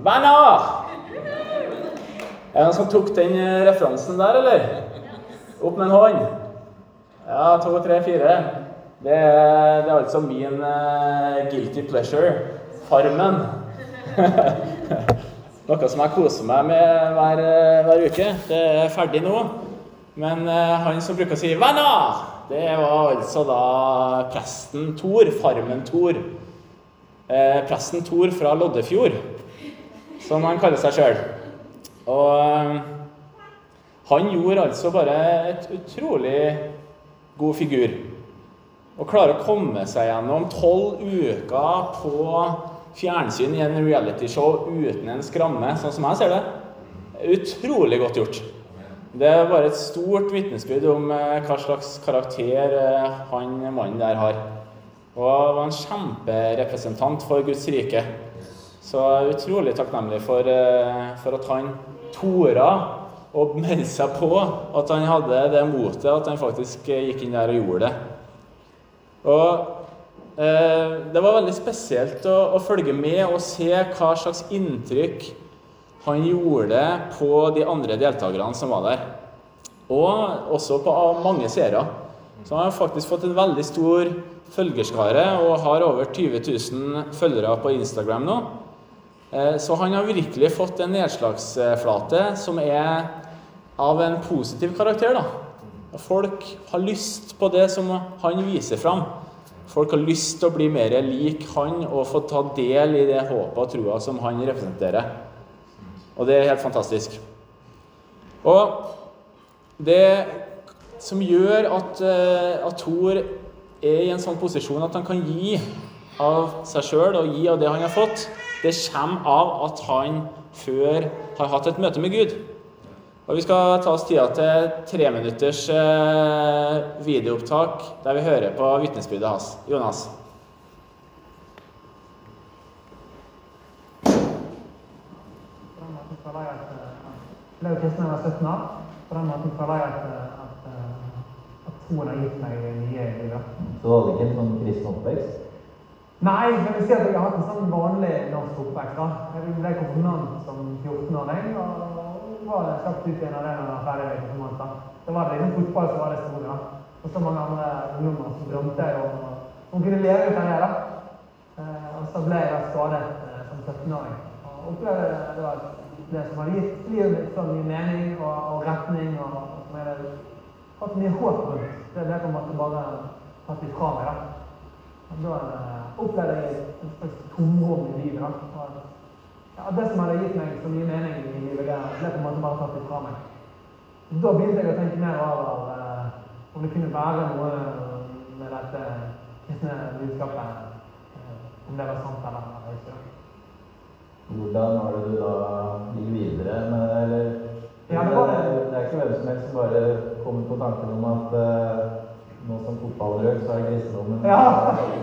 Venner! Er det noen som tok den eh, referansen der, eller? Opp med en hånd. Ja, to, tre, fire. Det er, det er altså min uh, guilty pleasure. Farmen. Noe som jeg koser meg med hver, eh, hver uke. Det er ferdig nå. Men uh, han som bruker å si 'venner', det var altså da presten Thor. Farmen-Thor. Eh, presten Thor fra Loddefjord, som han kaller seg sjøl. Og uh, han gjorde altså bare et utrolig god figur. Å klare å komme seg gjennom tolv uker på fjernsyn i en realityshow uten en skramme, sånn som jeg ser det, utrolig godt gjort. Det er bare et stort vitnesbyrd om eh, hva slags karakter eh, han mannen der har. Og var en kjemperepresentant for Guds rike. Så jeg er utrolig takknemlig for, eh, for at han tora å melde seg på. At han hadde det motet, at han faktisk gikk inn der og gjorde det. Og eh, det var veldig spesielt å, å, følge med og se hva slags inntrykk han gjorde på de andre deltakerne som var der. Og også på mange seere. Så han har faktisk fått en veldig stor følgerskare og har over 20 000 følgere på Instagram nå. Eh, så han har virkelig fått en nedslagsflate som er av en positiv karakter. da. Folk har lyst på det som han viser fram. Folk har lyst til å bli mer lik han og få ta del i det håpet og trua som han representerer. Og det er helt fantastisk. Og det som gjør at, eh, at Thor er i en sånn posisjon at han kan gi av seg sjøl og gi av det han har fått, det kommer av at han før har hatt et møte med Gud. Og Vi skal ta oss tida til treminutters eh, videoopptak der vi hører på vitnesbyrdet hans. Jonas? Ble kristen da jeg var 17 år. På den måten føler jeg at, at, at troen har gitt meg nye livet. Så var det ikke en sånn kristen oppvekst? Nei, jeg vil si at jeg har hatt en sånn vanlig norsk oppvekst. da. Jeg ble konfirmant som 14-åring. og var kjapt ut igjen av det når ferdig med konfirmant. da. Det var det liksom fotball som var det store. da. Og så mange andre ungdommer som drømte om å kunne leve ut av. Eh, og så ble jeg skadet eh, som 17-åring. Og opplevde det var det som hadde gitt livet mitt så mye mening og, og retning, og som jeg hadde hatt mye håp rundt. Det ble på en måte bare tatt ifra meg. da. Og da eh, opplevde jeg et tomrom i livet. da. Ja, det som hadde gitt meg så mye mening i livet, det ble på en måte bare tatt fra meg. Da begynte jeg å tenke mer over eh, om det kunne være noe med dette kristne budskapet. Eh, om det var sant eller ikke. Hvordan var det du da gikk videre med eller, ja, det, var, det, det, er ikke hvem som helst som bare kommer på tanken om at uh, nå som fotballrøk, så er kristendommen Ja,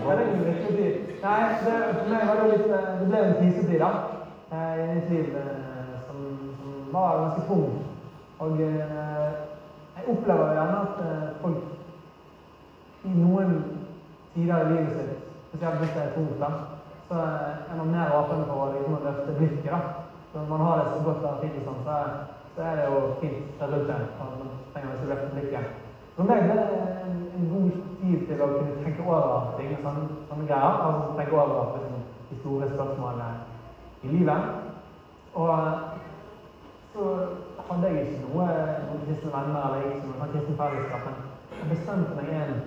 det er ikke riktig. Nei, det, for meg var det litt Det ble en krisetid, da i en tid eh, som, var ganske tung. Og eh, jeg opplever gjerne at eh, folk i noen tider i livet sitt, spesielt hvis det er tungt, da, så er man mer åpen for å liksom, løfte blikket. da. Når man har det så godt av fint, sånn, så, så, er det jo fint rundt en. Man trenger ikke løfte blikket. For meg ble det en, god tid til å kunne tenke over ting og sånne, sånne greier. altså tenke over liksom, de store spørsmålene i livet. Og så hadde jeg ikke noe, noen kristne venner eller ikke noe sånn kristen fellesskap. Men jeg bestemte meg en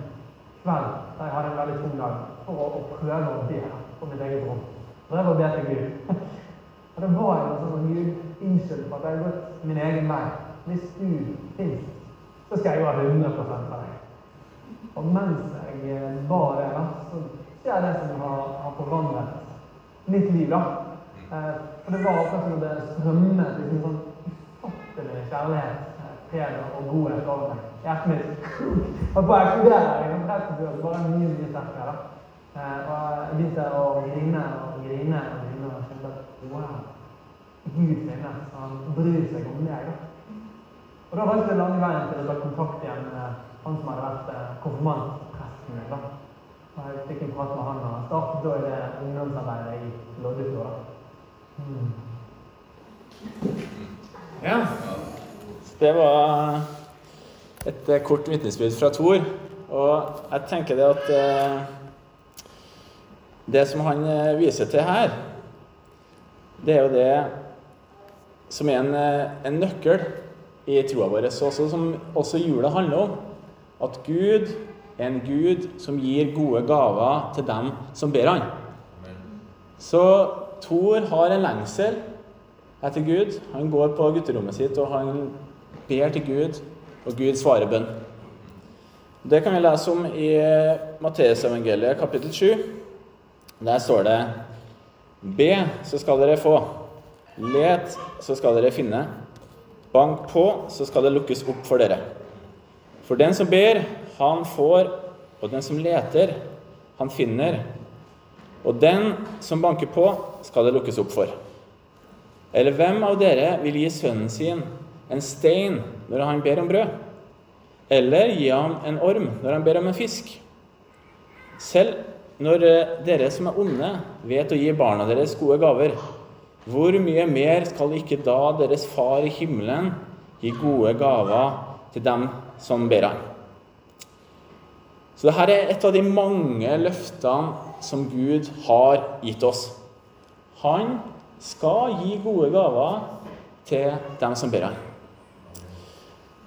kveld da jeg hadde en veldig tung dag, for å, å prøve å be på mitt eget rom. Prøve å be til Gud. Og det var en sånn Gud, innskyld for at jeg har gått min egen vei. Hvis du fins, så skal jeg jo ha 100 for deg. Og mens jeg var det, så ser jeg det som har, har forvandlet mitt liv. da. Eh, for det var akkurat som det strømmet liksom sånn ufattelig kjærlighet, eh, fred og godhet over meg. Hjertet mitt Jeg bare eksploderer. eksplodere. Jeg kom bare mye, mye sterkere. da. Eh, og jeg begynte å grine og grine og grine og kjente at wow, Gud finnes. Han bryr seg om meg. da. Og da valgte jeg lange veien til å ta kontakt igjen med han som hadde vært konfirmantpresten min. da. Jeg fikk en prat med han og startet da i det ungdomsarbeidet i Loddefjord. Mm. Ja. Det var et eh, kort vitnesbyrd fra Thor. Og jeg tenker det at eh, Det som han eh, viser til her, det er jo det som er en, eh, en nøkkel i troa vår, også, som også jula handler om. At Gud er en Gud som gir gode gaver til dem som ber Han. Så Thor har en lengsel etter Gud. Han går på gutterommet sitt og han ber til Gud, og Gud svarer bønn. Det kan vi lese om i Matteusevangeliet kapittel 7. Der står det Be, så skal dere få. Let, så skal dere finne. Bank på, så skal det lukkes opp for dere. For den som ber, han får, og den som leter, han finner. Og den som banker på, skal det lukkes opp for. Eller hvem av dere vil gi sønnen sin en stein når han ber om brød? Eller gi ham en orm når han ber om en fisk? Selv når eh, dere som er onde, vet å gi barna deres gode gaver, hvor mye mer skal ikke da deres far i himmelen gi gode gaver til dem som ber ham? Så dette er et av de mange løftene som Gud har gitt oss. Han skal gi gode gaver til dem som ber ham.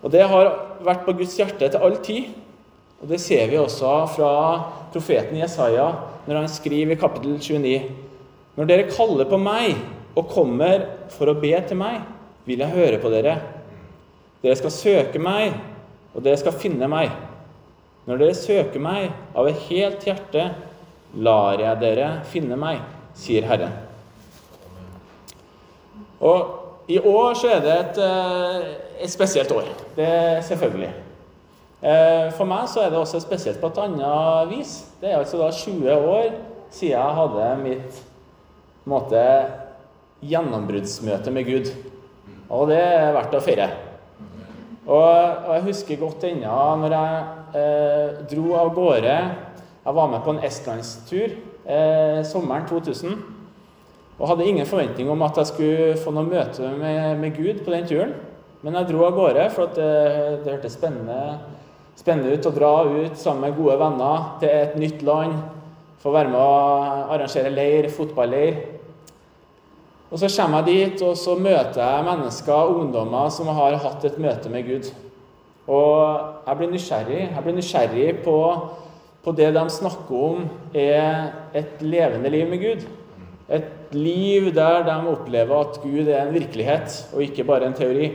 Og Det har vært på Guds hjerte til all tid. Og Det ser vi også fra profeten Jesaja når han skriver i kapittel 29. Når dere kaller på meg og kommer for å be til meg, vil jeg høre på dere. Dere skal søke meg, og dere skal finne meg. Når dere søker meg av et helt hjerte, lar jeg dere finne meg, sier Herren. Og i år så er det et, eh, et spesielt år. Det er selvfølgelig. Eh, for meg så er det også spesielt på et annet vis. Det er altså da 20 år siden jeg hadde mitt måte, gjennombruddsmøte med Gud. Og det er verdt å feire. Og, jeg husker godt ennå når jeg eh, dro av gårde Jeg var med på en estlandstur eh, sommeren 2000. Og hadde ingen forventning om at jeg skulle få noe møte med, med Gud på den turen. Men jeg dro av gårde, for det, det hørtes spennende, spennende ut å dra ut sammen med gode venner til et nytt land. Få være med å arrangere leir, fotballeir. Og så kommer jeg dit, og så møter jeg mennesker, ungdommer, som har hatt et møte med Gud. Og jeg blir nysgjerrig. Jeg blir nysgjerrig på, på det de snakker om er et levende liv med Gud. Et liv der de opplever at Gud er en virkelighet, og ikke bare en teori.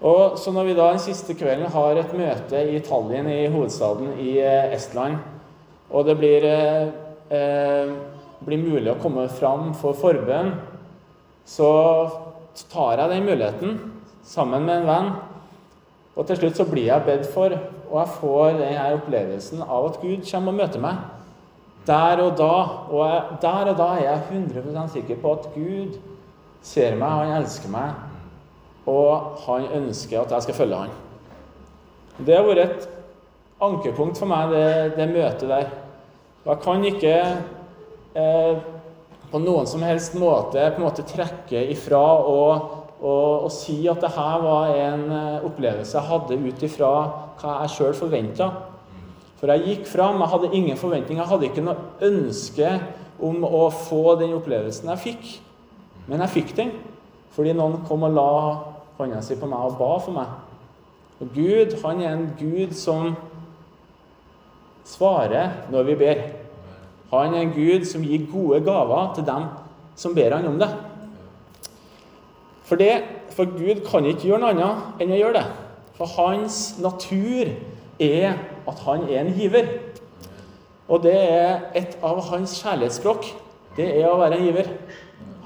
Og Så når vi da den siste kvelden har et møte i Tallinn, i hovedstaden i eh, Estland, og det blir, eh, eh, blir mulig å komme fram for forbønn, så tar jeg den muligheten sammen med en venn. Og til slutt så blir jeg bedt for, og jeg får denne opplevelsen av at Gud kommer og møter meg. Der og da. Og jeg, der og da er jeg 100% sikker på at Gud ser meg, han elsker meg, og han ønsker at jeg skal følge han. Det har vært et ankepunkt for meg, det, det møtet der. Og jeg kan ikke på noen som helst måte, på en måte trekke ifra og, og, og si at det her var en eh, opplevelse jeg hadde ut ifra hva jeg sjøl forventa. For jeg gikk fram, jeg hadde ingen forventninger, jeg hadde ikke noe ønske om å få den opplevelsen jeg fikk. Men jeg fikk den fordi noen kom og la hånda si på meg og ba for meg. Og Gud, han er en Gud som svarer når vi ber. Han er en Gud som gir gode gaver til dem som ber han om det. For, det, for Gud kan ikke gjøre noe annet enn å gjøre det. For hans natur er at han er en giver. Og det er et av hans kjærlighetsspråk. Det er å være en giver.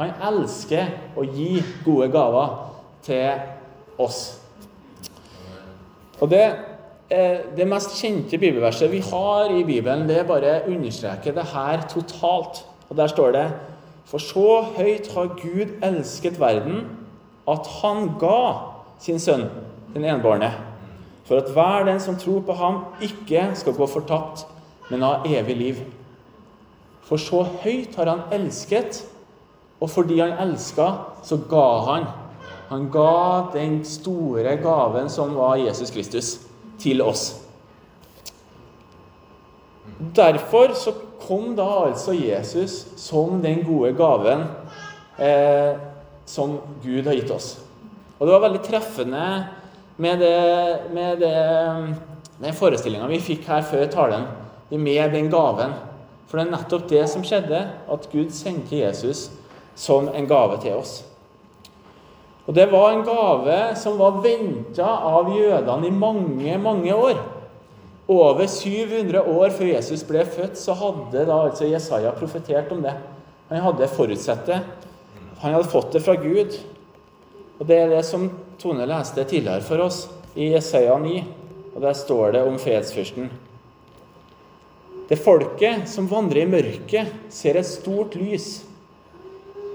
Han elsker å gi gode gaver til oss. Og det, det mest kjente bibelverset vi har i Bibelen, det bare understreker det her totalt. Og Der står det For så høyt har Gud elsket verden, at han ga sin sønn, den enbårne, for at hver den som tror på ham, ikke skal gå fortapt, men ha evig liv. For så høyt har han elsket, og fordi han elska, så ga han Han ga den store gaven som var Jesus Kristus, til oss. Derfor så kom da altså Jesus som den gode gaven eh, som Gud har gitt oss. Og det var veldig treffende med, det, med det, den forestillinga vi fikk her før talen, med den gaven. For det er nettopp det som skjedde, at Gud sendte Jesus som en gave til oss. Og det var en gave som var venta av jødene i mange, mange år. Over 700 år før Jesus ble født, så hadde da altså Jesaja profetert om det. Han hadde forutsett det. Han hadde fått det fra Gud. Og Det er det som Tone leste tidligere for oss i Jesaja 9. Og Der står det om fredsfyrsten. Det folket som vandrer i mørket, ser et stort lys.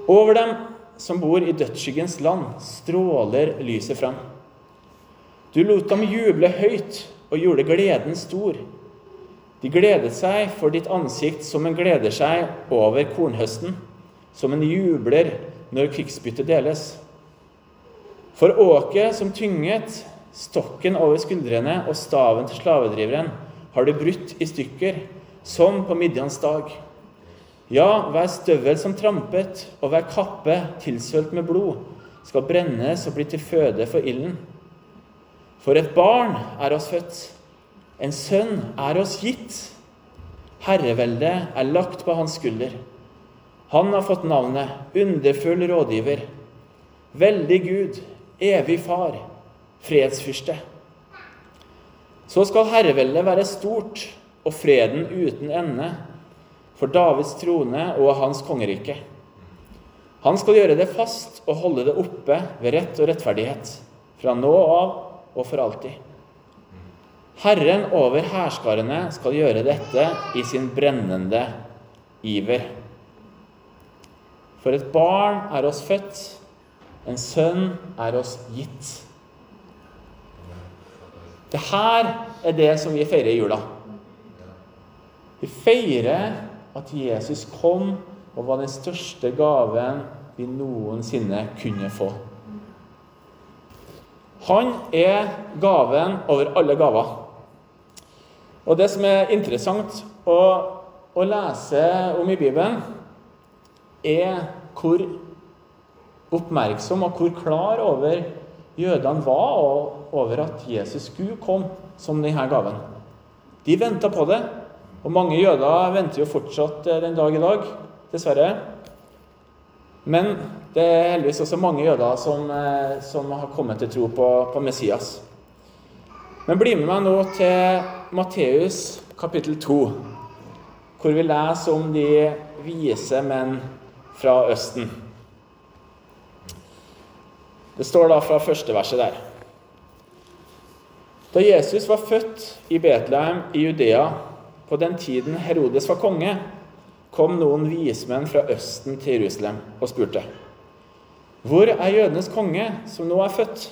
Over dem som bor i dødsskyggens land, stråler lyset frem. Du lot dem juble høyt og gjorde gleden stor. De gledet seg for ditt ansikt som en gleder seg over kornhøsten, som en jubler når krigsbyttet deles. For åket som tynget, stokken over skuldrene og staven til slavedriveren har du brutt i stykker, som på Midjans dag. Ja, hver støvel som trampet, og hver kappe tilsvølt med blod, skal brennes og bli til føde for ilden. For et barn er oss født, en sønn er oss gitt. Herreveldet er lagt på hans skulder. Han har fått navnet Underfull rådgiver, Veldig Gud, Evig Far, Fredsfyrste. Så skal herreveldet være stort og freden uten ende for Davids trone og hans kongerike. Han skal gjøre det fast og holde det oppe ved rett og rettferdighet, fra nå av og for alltid. Herren over hærskarene skal gjøre dette i sin brennende iver. For et barn er oss født, en sønn er oss gitt. Det her er det som vi feirer i jula. Vi feirer at Jesus kom og var den største gaven vi noensinne kunne få. Han er gaven over alle gaver. Og det som er interessant å, å lese om i Bibelen, er hvor oppmerksom og hvor klar over jødene var og over at Jesus Gud kom som denne gaven. De venta på det. Og mange jøder venter jo fortsatt eh, den dag i dag, dessverre. Men det er heldigvis også mange jøder som, eh, som har kommet til tro på, på, Messias. Men bli med meg nå til Matteus kapittel 2, hvor vi leser om de vise menn fra Østen. Det står da fra første verset der. Da Jesus var født i Betlehem i Judea på den tiden Herodes var konge, kom noen vismenn fra Østen til Jerusalem og spurte:" Hvor er jødenes konge, som nå er født?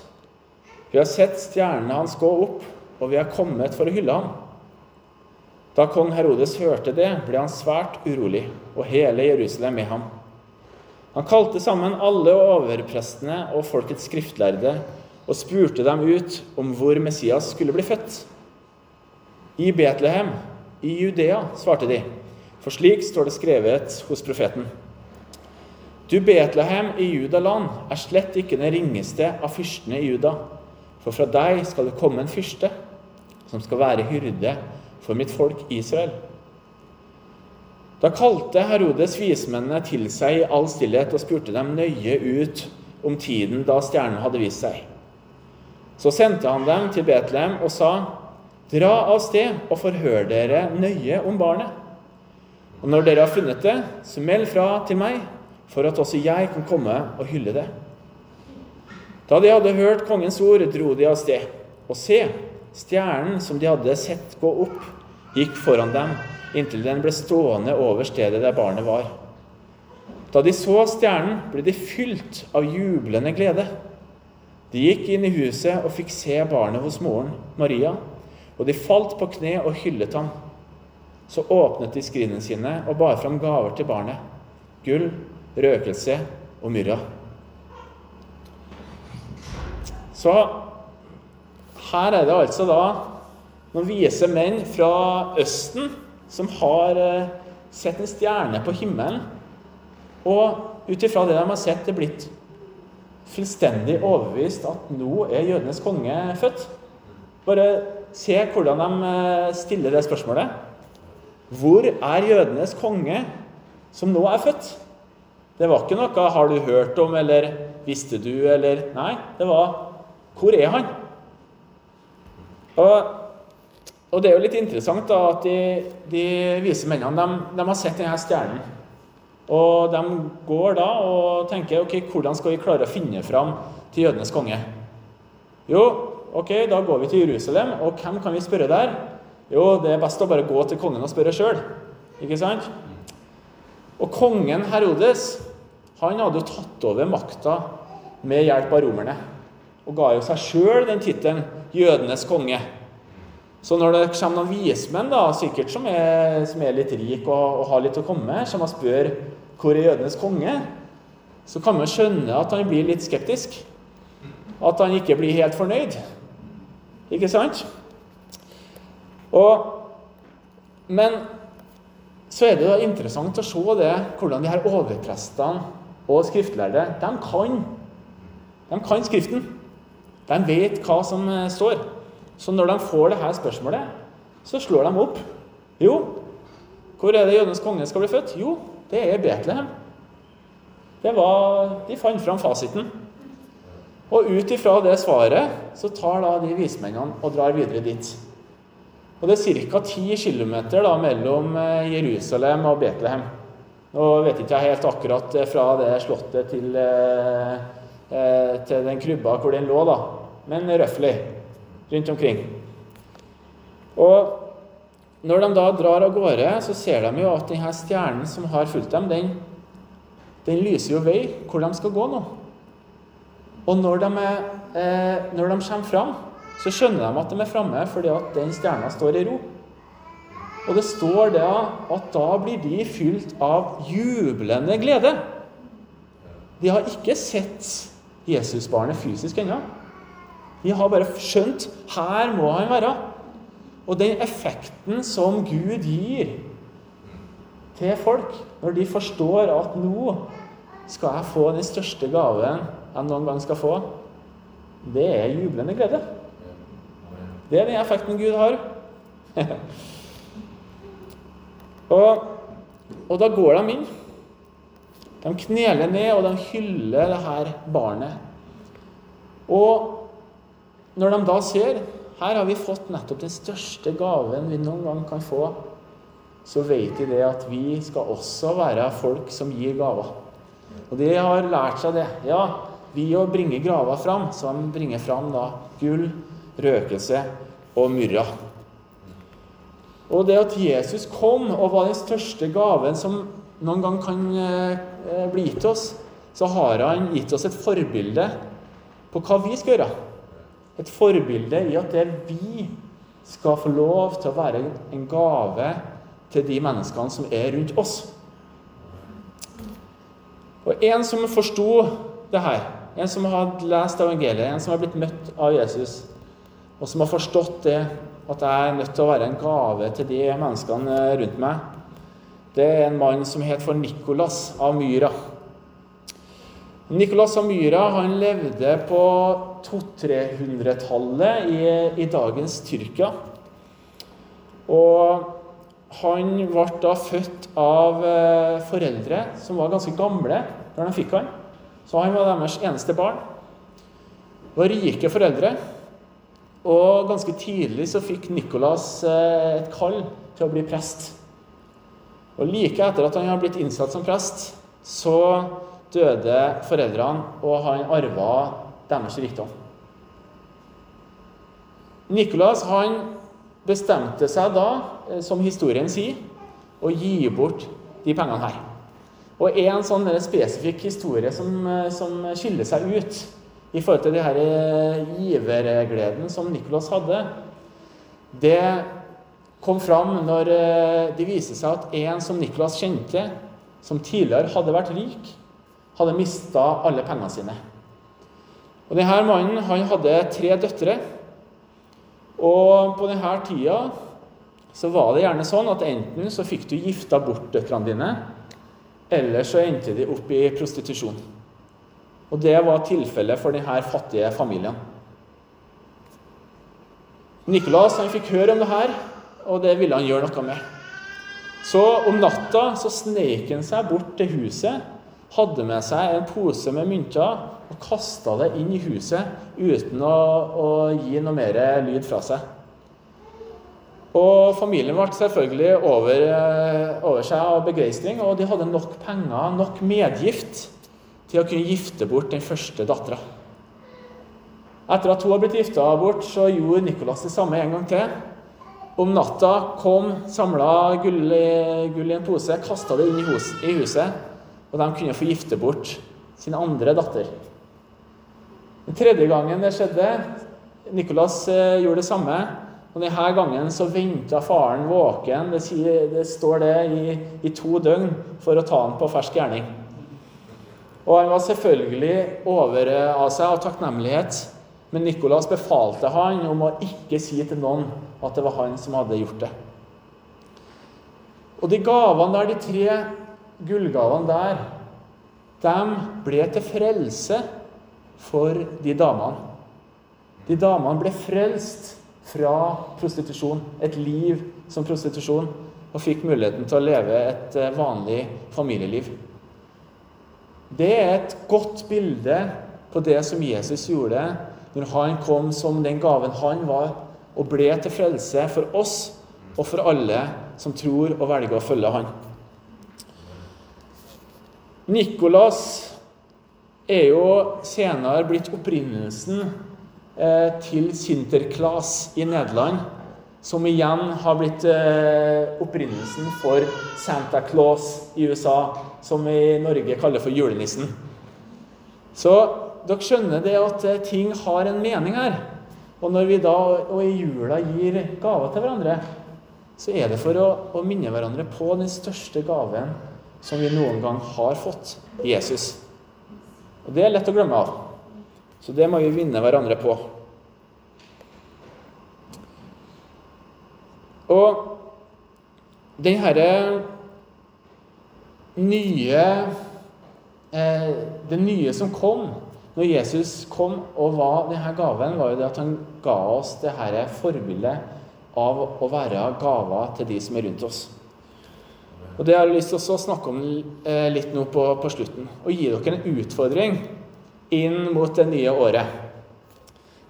Vi har sett stjernene hans gå opp, og vi er kommet for å hylle ham. Da kong Herodes hørte det, ble han svært urolig, og hele Jerusalem med ham. Han kalte sammen alle overprestene og folkets skriftlærde og spurte dem ut om hvor Messias skulle bli født. I Betlehem, i Judea, svarte de, for slik står det skrevet hos profeten. Du Betlehem i Judaland er slett ikke den ringeste av fyrstene i Juda, for fra deg skal det komme en fyrste som skal være hyrde for mitt folk Israel. Da kalte Herodes vismennene til seg i all stillhet og spurte dem nøye ut om tiden da stjernen hadde vist seg. Så sendte han dem til Betlehem og sa:" Dra av sted og forhør dere nøye om barnet. Og når dere har funnet det, så meld fra til meg, for at også jeg kan komme og hylle det. Da de hadde hørt kongens ord, dro de av sted. Og se, stjernen som de hadde sett gå opp, gikk foran dem inntil den ble stående over stedet der barnet var. Da de så stjernen, ble de fylt av jublende glede. De gikk inn i huset og fikk se barnet hos moren, Maria og de falt på kne og hyllet ham. Så åpnet de skrinene sine og bar fram gaver til barnet. Gull, røkelse og myrra. Så her er det altså da noen vise menn fra Østen som har eh, sett en stjerne på himmelen. Og ut ifra det de har sett, er blitt fullstendig overbevist at nå er jødenes konge født. Bare se hvordan de eh, stiller det spørsmålet. Hvor er jødenes konge som nå er født? Det var ikke noe 'har du hørt om', eller 'visste du', eller Nei, det var 'hvor er han'? Og, og det er jo litt interessant da, at de, de vise mennene de, de har sett denne stjernen. Og de går da og tenker ok, hvordan skal vi klare å finne fram til jødenes konge? Jo, ok, da går vi til Jerusalem, og hvem kan vi spørre der? Jo, det er best å bare gå til kongen og spørre sjøl. Ikke sant? Og kongen Herodes han hadde jo tatt over makta med hjelp av romerne. Og ga jo seg sjøl den tittelen 'jødenes konge'. Så når det kommer noen vismenn, da, sikkert som er, som er litt rik og, og, har litt å komme med, som spør hvor er jødenes konge, så kan man skjønne at han blir litt skeptisk. At han ikke blir helt fornøyd. Ikke sant? Og, men så er det da interessant å se det, hvordan de her overprestene og skriftlærde de kan, de kan Skriften. De vet hva som eh, står. Så når de får det her spørsmålet, så slår de opp. Jo, hvor er det jødenes konge skal bli født? Jo, det er Betlehem. Det var, De fant fram fasiten. Og ut ifra det svaret så tar da de vismennene og drar videre dit. Og Det er ca. 10 km mellom eh, Jerusalem og Betlehem. Nå vet ikke jeg helt akkurat eh, fra det slottet til, eh, til den krybba hvor den lå, da. men røftlig rundt omkring. Og når de da drar av gårde, så ser de jo at denne stjernen som har fulgt dem, den, den lyser jo vei hvor de skal gå nå. Og når de, er, eh, når de kommer fram, så skjønner de at de er framme fordi at den stjerna står i ro. Og det står da at da blir de fylt av jublende glede. De har ikke sett Jesusbarnet fysisk ennå. De har bare skjønt her må han være. Og den effekten som Gud gir til folk når de forstår at nå skal jeg få den største gaven jeg noen gang skal få, det er jublende glede. Det er den effekten Gud har. og, og, da går de inn. De kneler ned, og de hyller det her barnet. Og når de da ser her har vi fått nettopp den største gaven vi noen gang kan få, så vet de det at vi skal også være folk som gir gaver. Og de har lært seg det. Ja, vi å bringe grava fram, så han bringer fram da gull, røkelse og myrra. Og det at Jesus kom og var den største gaven som noen gang kan eh, bli gitt oss, så har han gitt oss et forbilde på hva vi skal gjøre. Et forbilde i at det vi skal få lov til å være en gave til de menneskene som er rundt oss. Og en som forsto det her, en som har lest evangeliet, en som har blitt møtt av Jesus, og som har forstått det at jeg er nødt til å være en gave til de menneskene rundt meg, det er en mann som het for Nikolas av Myra. Nicolas av Myra han levde på 200-300-tallet i, i, dagens Tyrkia. Og han ble da født av eh, foreldre som var ganske gamle når de fikk han. Så han var deres eneste barn. Var rike foreldre. Og ganske tidlig så fikk Nicolas eh, et kall til å bli prest. Og like etter at han har blitt innsatt som prest, så døde foreldrene, og han arva deres rikdom. Nikolas han bestemte seg da, eh, som historien sier, å gi bort de pengene her. Og en sånn spesifikk historie som, eh, som skiller seg ut i forhold til denne eh, givergleden som Nicholas hadde, det kom fram når det viste seg at en som Nicholas kjente, som tidligere hadde vært rik, hadde mista alle pengene sine. Og denne mannen han hadde tre døtre. Og på denne tida så var det gjerne sånn at enten så fikk du gifta bort døtrene dine, eller så endte de opp i prostitusjon. Og det var tilfellet for denne fattige familien. Nikolas han fikk høre om det her, og det ville han gjøre noe med. Så om natta så sneik han seg bort til huset, hadde med seg en pose med mynter og kasta det inn i huset uten å, å gi noe mer lyd fra seg. Og familien ble selvfølgelig over, eh, over seg av begeistring, og de hadde nok penger, nok medgift, til å kunne gifte bort den første dattera. Etter at hun har blitt gifta bort, så gjorde Nicolas det samme en gang til. Om natta kom, samla gull, gull, i en pose, kasta det inn i, hus, i huset, og de kunne få gifte bort sin andre datter. Den tredje gangen det skjedde, Nicolas eh, gjorde det samme. Og denne gangen så venta faren våken det, sier, det står det i, i, to døgn for å ta han på fersk gjerning. Og han var selvfølgelig over av seg av takknemlighet, men Nicolas befalte han om å ikke si til noen at det var han som hadde gjort det. Og de gavene der, de tre gullgavene der, de ble til frelse for de damene. De damene ble frelst fra prostitusjon, et liv som prostitusjon, og fikk muligheten til å leve et eh, vanlig familieliv. Det er et godt bilde på det som Jesus gjorde når han kom som den gaven han var, og ble til frelse for oss og for alle som tror og velger å følge han. Nikolas er jo senere blitt opprinnelsen til Sinterklaas i Nederland, som igjen har blitt eh, opprinnelsen for Santa Claus i USA, som vi i Norge kaller for julenissen. Så dere skjønner det at eh, ting har en mening her. Og når vi da og i jula gir gaver til hverandre, så er det for å, å minne hverandre på den største gaven som vi noen gang har fått Jesus. Og det er lett å glemme av. Så det må vi vinne hverandre på. Og den herre nye eh, Det nye som kom når Jesus kom og var denne gaven, var jo det at han ga oss det her forbildet av å være gaver til de som er rundt oss. Og Det har jeg lyst til å snakke om eh, litt nå på, på slutten. Og gi dere en utfordring inn mot det nye året.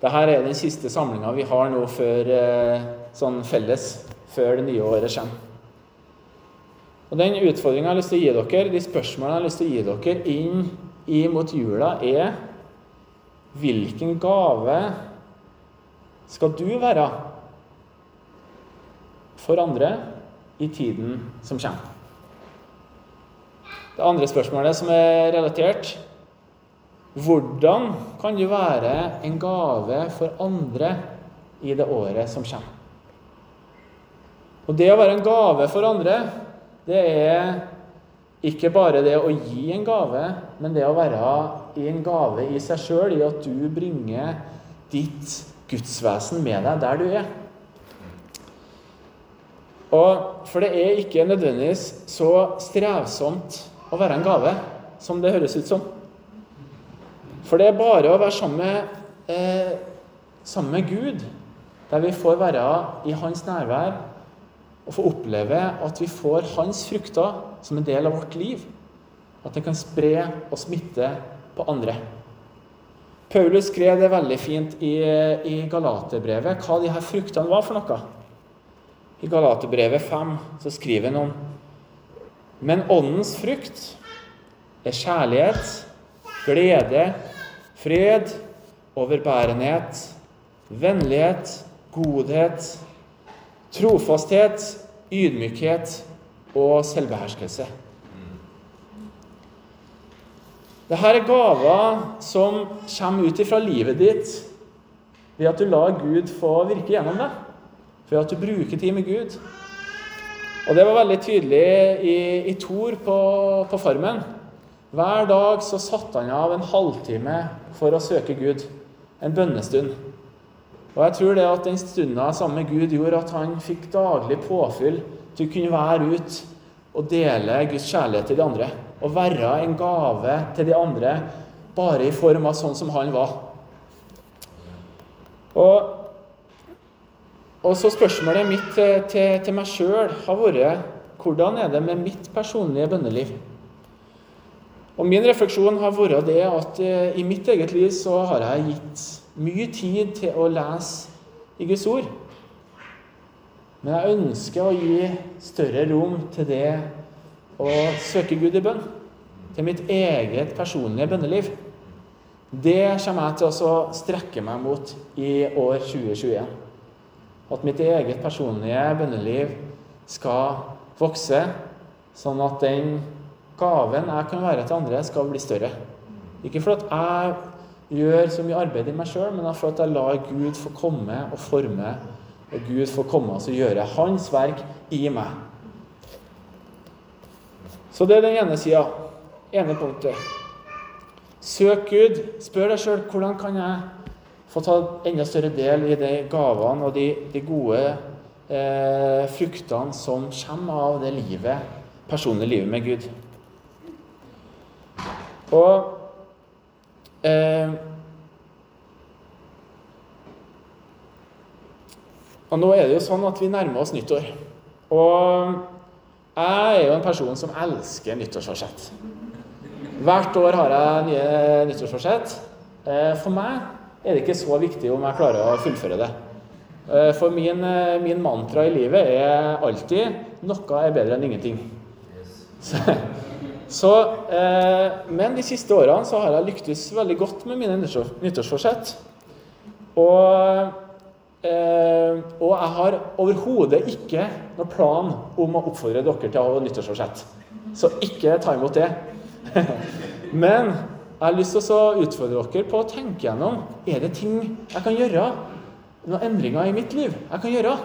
Dette er den siste samlinga vi har nå før, eh, sånn felles før det nye året kommer. Og Den utfordringa jeg har lyst til å gi dere, de spørsmålene jeg har lyst til å gi dere inn i mot jula, er hvilken gave skal du være for andre i tiden som kommer? Det andre spørsmålet som er relatert, hvordan kan du være en gave for andre i det året som kommer? Og det å være en gave for andre, det er ikke bare det å gi en gave, men det å være i en gave i seg sjøl, i at du bringer ditt gudsvesen med deg der du er. Og For det er ikke nødvendigvis så strevsomt å være en gave som det høres ut som. For det er bare å være sammen med, eh, sammen med Gud, der vi får være i Hans nærvær og få oppleve at vi får Hans frukter som en del av vårt liv. At det kan spre og smitte på andre. Paulus skrev det veldig fint i, i Galaterbrevet, hva de her fruktene var for noe. I Galaterbrevet 5 så skriver han om Men åndens frukt er kjærlighet, glede, fred, overbærenhet, vennlighet, godhet, trofasthet, ydmykhet og selvbeherskelse. Dette er gaver som kommer ut ifra livet ditt ved at du lar Gud få virke gjennom deg. Ved at du bruker tid med Gud. Og Det var veldig tydelig i, i Tor på, på Farmen Hver dag så satte han av en halvtime for å søke Gud. En bønnestund. Og jeg tror det at den stunda sammen med Gud gjorde at han fikk daglig påfyll til å kunne være ute og dele Guds kjærlighet til de andre. Og være en gave til de andre bare i form av sånn som han var. Og, og så spørsmålet mitt til, til, til meg sjøl har vært hvordan er det med mitt personlige bønneliv? Og Min refleksjon har vært det at eh, i mitt eget liv så har jeg gitt mye tid til å lese i Guds ord. Men jeg ønsker å gi større rom til det å søke Gud i bønn. Til mitt eget personlige bønneliv. Det kommer jeg til å strekke meg mot i år 2021. At mitt eget personlige bønneliv skal vokse, sånn at den gaven jeg kan være til andre, skal bli større. Ikke for at jeg gjør så mye arbeid i meg sjøl, men for at jeg lar Gud få komme og forme, og Gud får komme og gjøre Hans verk i meg. Så det er den ene sida. Ene punktet. Søk Gud. Spør deg sjøl hvordan kan jeg få ta enda større del i de gavene og de, de gode eh, fruktene som kommer av det livet, personlige livet med Gud. Og eh, Og nå er det jo sånn at vi nærmer oss nyttår. Og jeg er jo en person som elsker nyttårsforsett. Hvert år har jeg nye nyttårsforsett. Eh, for meg er det ikke så viktig om jeg klarer å fullføre det. Eh, for min, eh, min mantra i livet er alltid 'noe er bedre enn ingenting'. Så, så, men de siste årene så har jeg lyktes veldig godt med mine nyttårsforsett. Og Eh, og jeg har overhodet ikke noen plan om å oppfordre dere til å ha nyttårsforsett. Så ikke ta imot det. Men jeg har lyst til å utfordre dere på å tenke gjennom er det ting jeg kan gjøre. Noen endringer i mitt liv jeg kan gjøre.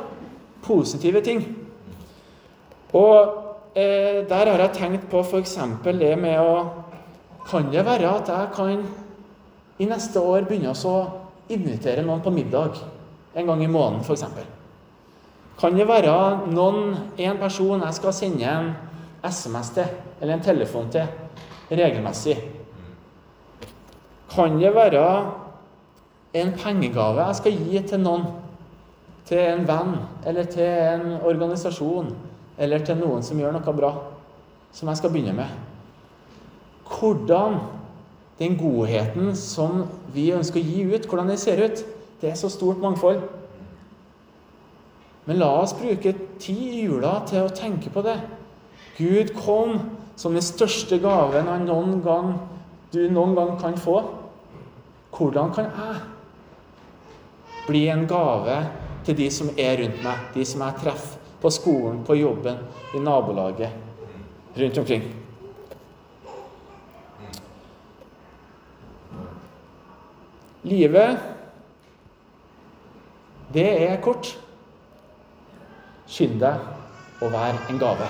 Positive ting. Og eh, der har jeg tenkt på f.eks. det med å Kan det være at jeg kan i neste år begynne å invitere noen på middag? en gang i måneden f.eks. Kan det være noen, en person jeg skal sende en SMS til eller en telefon til regelmessig? Kan det være en pengegave jeg skal gi til noen? Til en venn eller til en organisasjon eller til noen som gjør noe bra, som jeg skal begynne med? Hvordan den godheten som vi ønsker å gi ut, hvordan den ser ut, det er så stort mangfold. Men la oss bruke tid i jula til å tenke på det. Gud kom som den største gaven han noen gang, du noen gang kan få. Hvordan kan jeg bli en gave til de som er rundt meg, de som jeg treffer på skolen, på jobben, i nabolaget, rundt omkring? Livet det er kort. Skynd deg å være en gave.